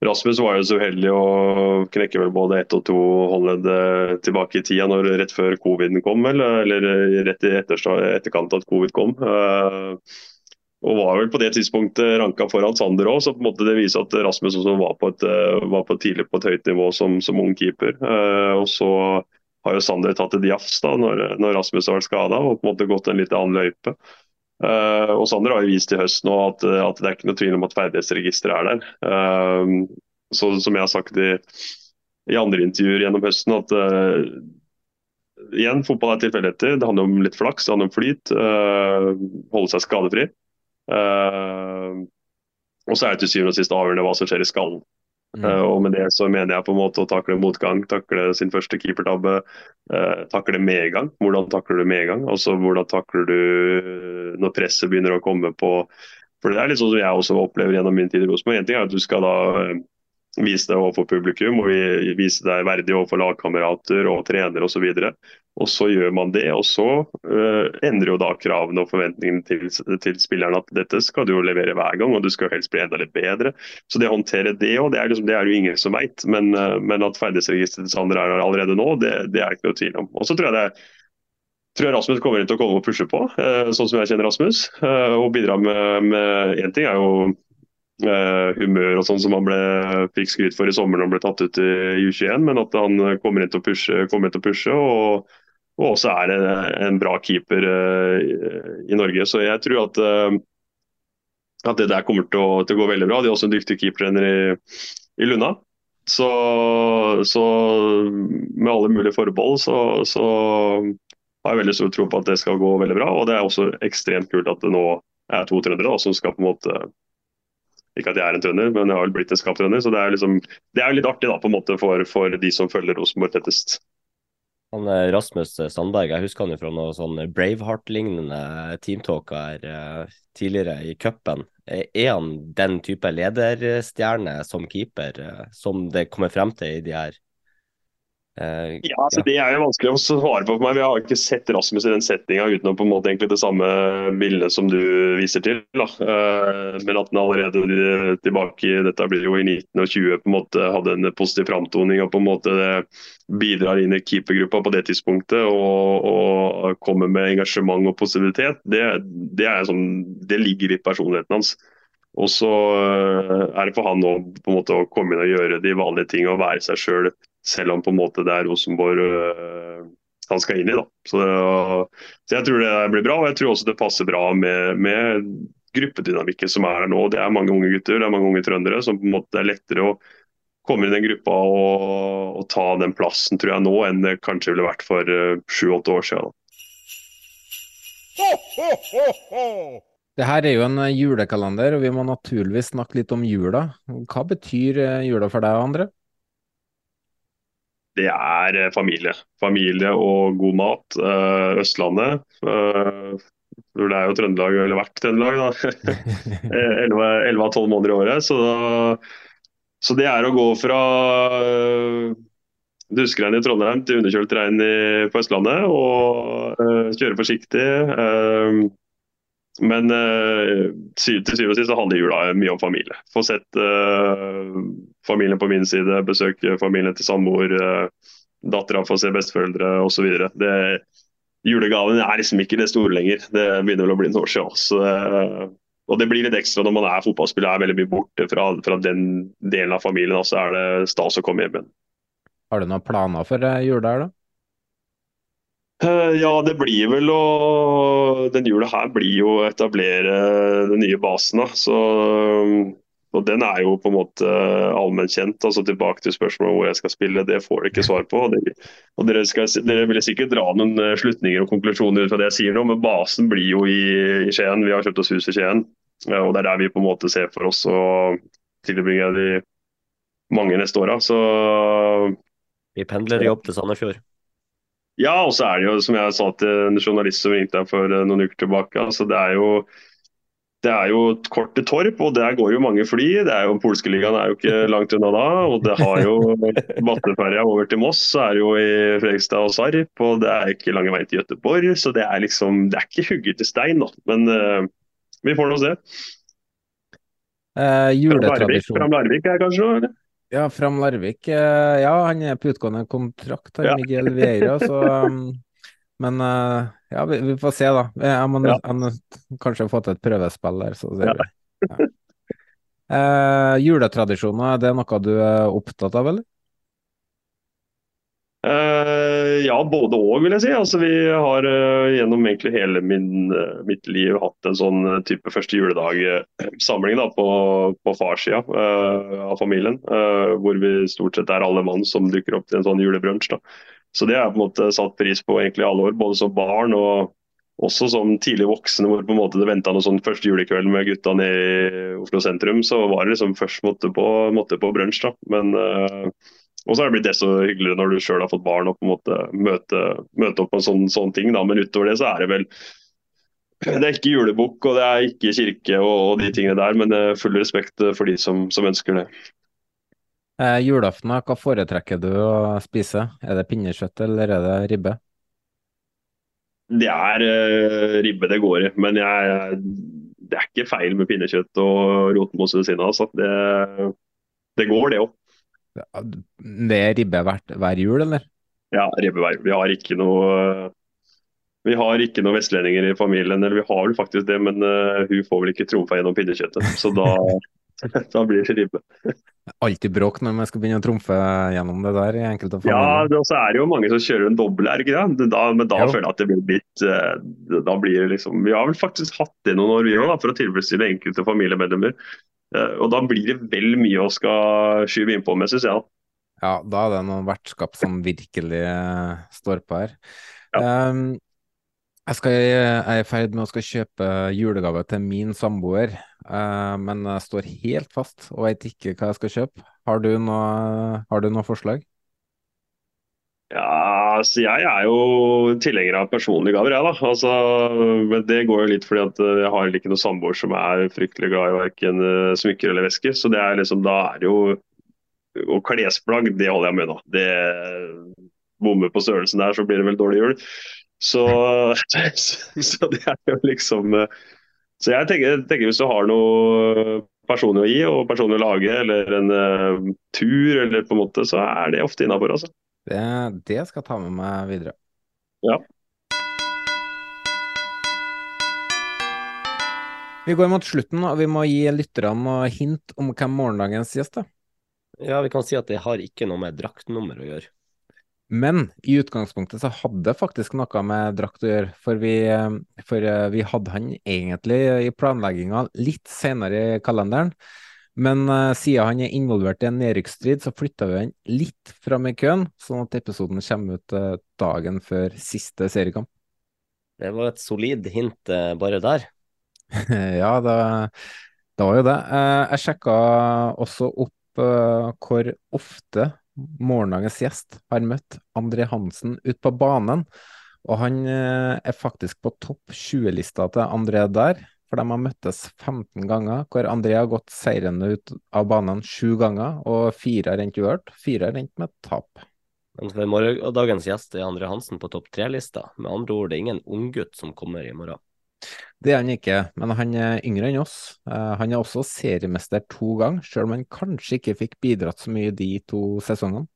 Speaker 4: Eh, Rasmus var jo så uheldig å knekke vel både ett og to håndledd eh, tilbake i tida, når, rett før covid kom, eller, eller rett i etterkant at covid kom. Eh, og var vel på det tidspunktet ranka foran Sander òg, så på en måte det viser at Rasmus også var på et, var på tidlig på et høyt nivå som, som ung keeper. og så har jo Sander tatt et jafs da, når, når Rasmus har vært skada og på en måte gått en litt annen løype. Uh, og Sander har jo vist i høst nå at, at, det er ikke noe tvil om at ferdighetsregisteret er der. Uh, så Som jeg har sagt i, i andre intervjuer gjennom høsten, at uh, igjen, fotball er tilfeldigheter. Det handler om litt flaks, det handler om flyt. holde seg skadefri. og så er det til syvende og sist avgjørende hva som skjer i skallen. Mm. Uh, og med det så mener jeg på en måte å takle motgang, takle sin første keepertabbe. Uh, takle medgang. Hvordan takler du medgang? Altså hvordan takler du når presset begynner å komme på For det er litt sånn som jeg også opplever gjennom min tid i Rosenborg. En ting er at du skal da vise deg overfor publikum og vise deg verdig overfor lagkamerater og trenere osv. Og så gjør man det, og så uh, endrer jo da kravene og forventningene til, til spillerne at dette skal du jo levere hver gang, og du skal helst bli enda litt bedre. Så det å håndtere det òg, det, liksom, det, er jo ingen som veit. Men, uh, men, at ferdighetsregisteret til Sander er allerede nå, det, det er ikke noe tvil om. Og så tror jeg det tror jeg Rasmus kommer inn til å komme og pushe på, uh, sånn som jeg kjenner Rasmus. og bidra med Én ting er jo humør og sånn som han ble, fikk skryt for i sommer når han ble tatt ut i U21, men at han kommer inn til å pushe, kommer til å pushe og, og også er en bra keeper uh, i Norge. Så jeg tror at, uh, at det der kommer til å, til å, gå veldig bra. De er også en dyktig keepertrener i, i Lunda. Så, så, med alle mulige forbehold så, så, har jeg veldig stor tro på at det skal gå veldig bra. Og det er også ekstremt kult at det nå er to trøndere som skal på en måte ikke at jeg er en trønder, men jeg har vel blitt en skaptrønder. Så det er, liksom, det er litt artig da, på en måte for, for de som følger Rosenborg tettest.
Speaker 2: Han Rasmus Sandberg, jeg husker han jo fra noe sånn Braveheart-lignende teamtalker uh, tidligere i cupen. Er han den type lederstjerne som keeper, som det kommer frem til i de her
Speaker 4: Uh, ja, altså, ja, Det er jo vanskelig å svare på for meg. Vi har ikke sett Rasmus i den settinga uten å på en måte egentlig det samme bildet som du viser til. Uh, men at han allerede tilbake dette blir jo i 19 og 20 på en måte hadde en positiv framtoning og på en måte det bidrar inn i keepergruppa på det tidspunktet og, og kommer med engasjement og positivitet, det, det, sånn, det ligger i personligheten hans. Og så uh, er det for han nå på en måte å komme inn og gjøre de vanlige ting og være seg sjøl selv om på en måte det er Rosenborg øh, han skal inn i. da. Så, så, Jeg tror det blir bra, og jeg tror også det passer bra med, med gruppedynamikken som er her nå. Det er mange unge gutter, det er mange unge trøndere som på en måte er lettere å komme i den gruppa og, og ta den plassen tror jeg nå, enn det kanskje ville vært for øh, sju-åtte år siden.
Speaker 1: Det her er jo en julekalender, og vi må naturligvis snakke litt om jula. Hva betyr øh, jula for deg, André?
Speaker 4: Det er eh, familie. Familie og god mat. Eh, Østlandet. Eh, det er jo Trøndelag, eller vært Trøndelag, da. 11 av 12 måneder i året. Så, så, det er å gå fra duskregn i Trondheim til underkjølt regn på Østlandet. Og kjøre forsiktig. Men uh, til syvende og sist så handler jula mye om familie. Få sett uh, familien på min side, besøke familien til samboer, uh, dattera får se besteforeldre osv. Julegaven er liksom ikke det store lenger. Det begynner vel å bli noen år siden. Så, og det blir litt ekstra når man er fotballspiller, er veldig mye borte fra, fra den delen av familien. Så er det stas å komme hjem igjen.
Speaker 1: Har du noen planer for jula her, da?
Speaker 4: Eh, ja, det blir vel å Den jula her blir jo å etablere den nye basen. så og Den er jo på en måte allmennkjent. altså Tilbake til spørsmålet hvor jeg skal spille, det får dere ikke svar på. og, det, og dere, skal, dere, vil sikkert dra noen eh, slutninger og konklusjoner ut fra det jeg sier nå, men basen blir jo i, i Skien. Vi har kjøpt oss hus i Skien. og Det er der vi på en måte ser for oss å tilbringe de mange neste åra.
Speaker 2: Vi pendler jobb til Sandefjord.
Speaker 4: Ja, og så er det jo, som jeg sa til en journalist som ringte deg for eh, noen uker tilbake, altså det er jo det er jo et kort til Torp, og der går jo mange fly. det er jo Polskeligaen er jo ikke langt unna da. og det har jo Batteferja over til Moss, så er det jo i Fredrikstad og Sarp. Og det er ikke lange veien til Gøteborg, Så det er liksom, det er ikke hugget i stein, da. Men uh, vi får nå se.
Speaker 1: Eh.
Speaker 4: Fram Larvik er kanskje? noe, Eller?
Speaker 1: Ja, Fram Larvik. Eh, ja, han er på utgående kontrakt, han ja. Miguel Vieira. Så, um, men uh, Ja, vi, vi, får se, da. Jeg må, ja. jeg kanskje få til et prøvespill der, så ser vi. Ja. Eh, juletradisjoner, er det noe du er opptatt av, eller?
Speaker 4: Uh, ja, både òg, vil jeg si. Altså, vi har uh, gjennom egentlig hele min, uh, mitt liv hatt en sånn type første juledag-samling på, på farssida av familien. hvor vi stort sett er alle mann som dukker opp til en sånn julebrunsj. Så det har jeg på en måte satt pris på egentlig alle år, både som barn og også som tidlig voksne, hvor på en måte det venta noe sånn første julekveld med gutta i Oslo sentrum. Så var det liksom først måtte på, måtte på brunsj. Men og så har det blitt desto hyggeligere når du sjøl har fått barn og på en måte møte, møte opp på en sånn, sånn, ting. Da. Men utover det så er det vel Det er ikke julebukk og det er ikke kirke og, og, de tingene der, men full respekt for de som, som ønsker det.
Speaker 1: Eh, julaften, hva foretrekker du å spise? Er det pinnekjøtt eller er det ribbe?
Speaker 4: Det er eh, ribbe det går i, men jeg, det er ikke feil med pinnekjøtt og rotmos ved siden av. Altså. Det, det går, det òg.
Speaker 1: Det er ribbe hver jul, eller?
Speaker 4: Ja, ribbe hver jul. Vi har ikke noe vi har ikke noen vestlendinger i familien, eller vi har vel faktisk det, men uh, hun får vel ikke trumfa gjennom pinnekjøttet. Så da, da blir det ribbe.
Speaker 1: Alltid bråk når man skal begynne å trumfe gjennom det der i enkelte
Speaker 4: familier. Ja, så er det jo mange som kjører en dobbel, er det ikke det? Da, men da jo. føler jeg at det blir litt uh, Da blir det liksom Vi har vel faktisk hatt det noen år, vi òg, for å tilfredsstille enkelte familiemedlemmer. Eh, og da blir det vel mye å skal skyve innpå med, syns jeg.
Speaker 1: Ja, da er det noen vertskap som virkelig eh, står på her. Ja. Um, jeg, skal, jeg, er i ferd med å skal kjøpe julegave til min samboer, uh, men jeg står helt fast og vet ikke hva jeg skal kjøpe. Har du noe, har du noe forslag?
Speaker 4: Ja, altså jeg er jo tilhenger av personlige gaver, jeg da. Altså, men det går jo litt fordi at eh, jeg har ikke noen samboer som er fryktelig glad i verken eh, smykker eller vesker. Så det er liksom, da er det jo Og klesplagg, det holder jeg med nå. Det Bommer på størrelsen der, så blir det vel dårlig jul. Så, så det er jo liksom eh, Så jeg tenker, tenker hvis du har noe personlig å gi og personlig å lage, eller en uh, tur, eller på en måte, så er det ofte innafor, altså.
Speaker 1: Det, det skal jeg ta med meg videre.
Speaker 4: Ja.
Speaker 1: Vi går mot slutten, og vi må gi lytterne noe hint om hvem morgendagens gjest er.
Speaker 2: Ja, vi kan si at det har ikke noe med draktnummer å gjøre.
Speaker 1: Men i utgangspunktet så hadde det faktisk noe med drakt å gjøre, for vi, for eh, vi hadde han egentlig i planlegginga litt senere i kalenderen. Men uh, siden han er involvert i en nedrykksstrid, så flytta vi han litt fram i køen, sånn at episoden kommer ut uh, dagen før siste seriekamp.
Speaker 2: Det var et solid hint uh, bare der.
Speaker 1: ja, det, det, var jo det. jeg sjekka også opp hvor ofte morgendagens gjest har møtt André Hansen ut på banen. Og han er faktisk på topp 20-lista til André der for de har møttes 15 ganger, hvor André har gått seirende ut av banen sju ganger, og fire har endt uørt, fire har endt med tap.
Speaker 2: Men for morgendagens gjest er André Hansen på topp tre-lista. Med andre ord, det er ingen unggutt som kommer i morgen.
Speaker 1: Det er han ikke, men han er yngre enn oss. Uh, han er også seriemester to ganger, selv om han kanskje ikke fikk bidratt så mye de to sesongene.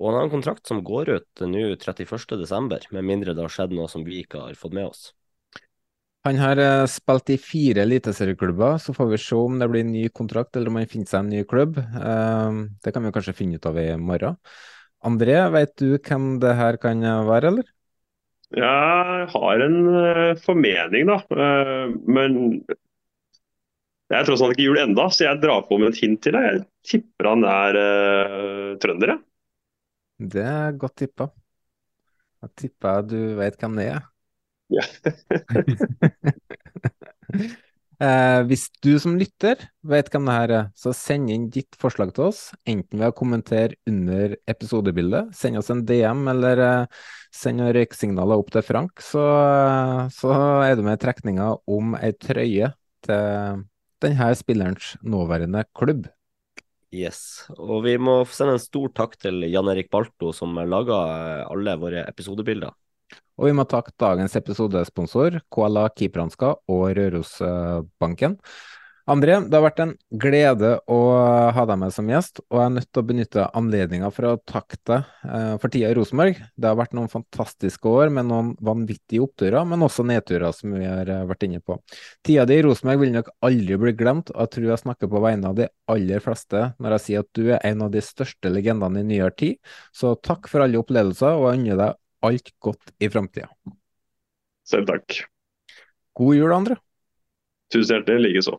Speaker 2: Og han har en kontrakt som går ut nå 31.12., med mindre det har skjedd noe som vi ikke har fått med oss.
Speaker 1: Han har uh, spilt i fire eliteserieklubber, så får vi se om det blir en ny kontrakt eller om han finner seg en ny klubb. Uh, det kan vi kanskje finne ut av i morgen. André, vet du hvem det her kan være, eller?
Speaker 4: Jeg har en uh, formening, da. men det er tross alt ikke jul enda, så jeg drar på med et hint til deg. Jeg tipper han er trønder, jeg.
Speaker 1: Det er godt tippa. Jeg tipper du vet hvem det er.
Speaker 4: Ja.
Speaker 1: eh, hvis du som lytter vet hvem det her er, så send inn ditt forslag til oss, enten ved å kommentere under episodebildet, send oss en DM eller eh, send røyksignaler opp til Frank, så, eh, så er du med i trekninga om ei trøye til denne spillerens nåværende klubb.
Speaker 2: Yes, og vi må sende en stor takk til Jan Erik Balto som laga alle våre episodebilder.
Speaker 1: Og vi må takke dagens episodesponsor, KLA Kipranska og Rørosbanken. André, det har vært en glede å ha deg med som gjest, og jeg er nødt til å benytte anledninga for å takke deg eh, for tida i Rosenborg. Det har vært noen fantastiske år med noen vanvittige oppturer, men også nedturer, som vi har eh, vært inne på. Tida di i Rosenborg vil nok aldri bli glemt, og jeg tror jeg snakker på vegne av de aller fleste når jeg sier at du er en av de største legendene i nyere tid. Så takk for alle opplevelser, og jeg unner deg alt godt i framtida.
Speaker 4: Selv takk.
Speaker 1: God jul, Andre.
Speaker 4: Tusen hjertelig likeså.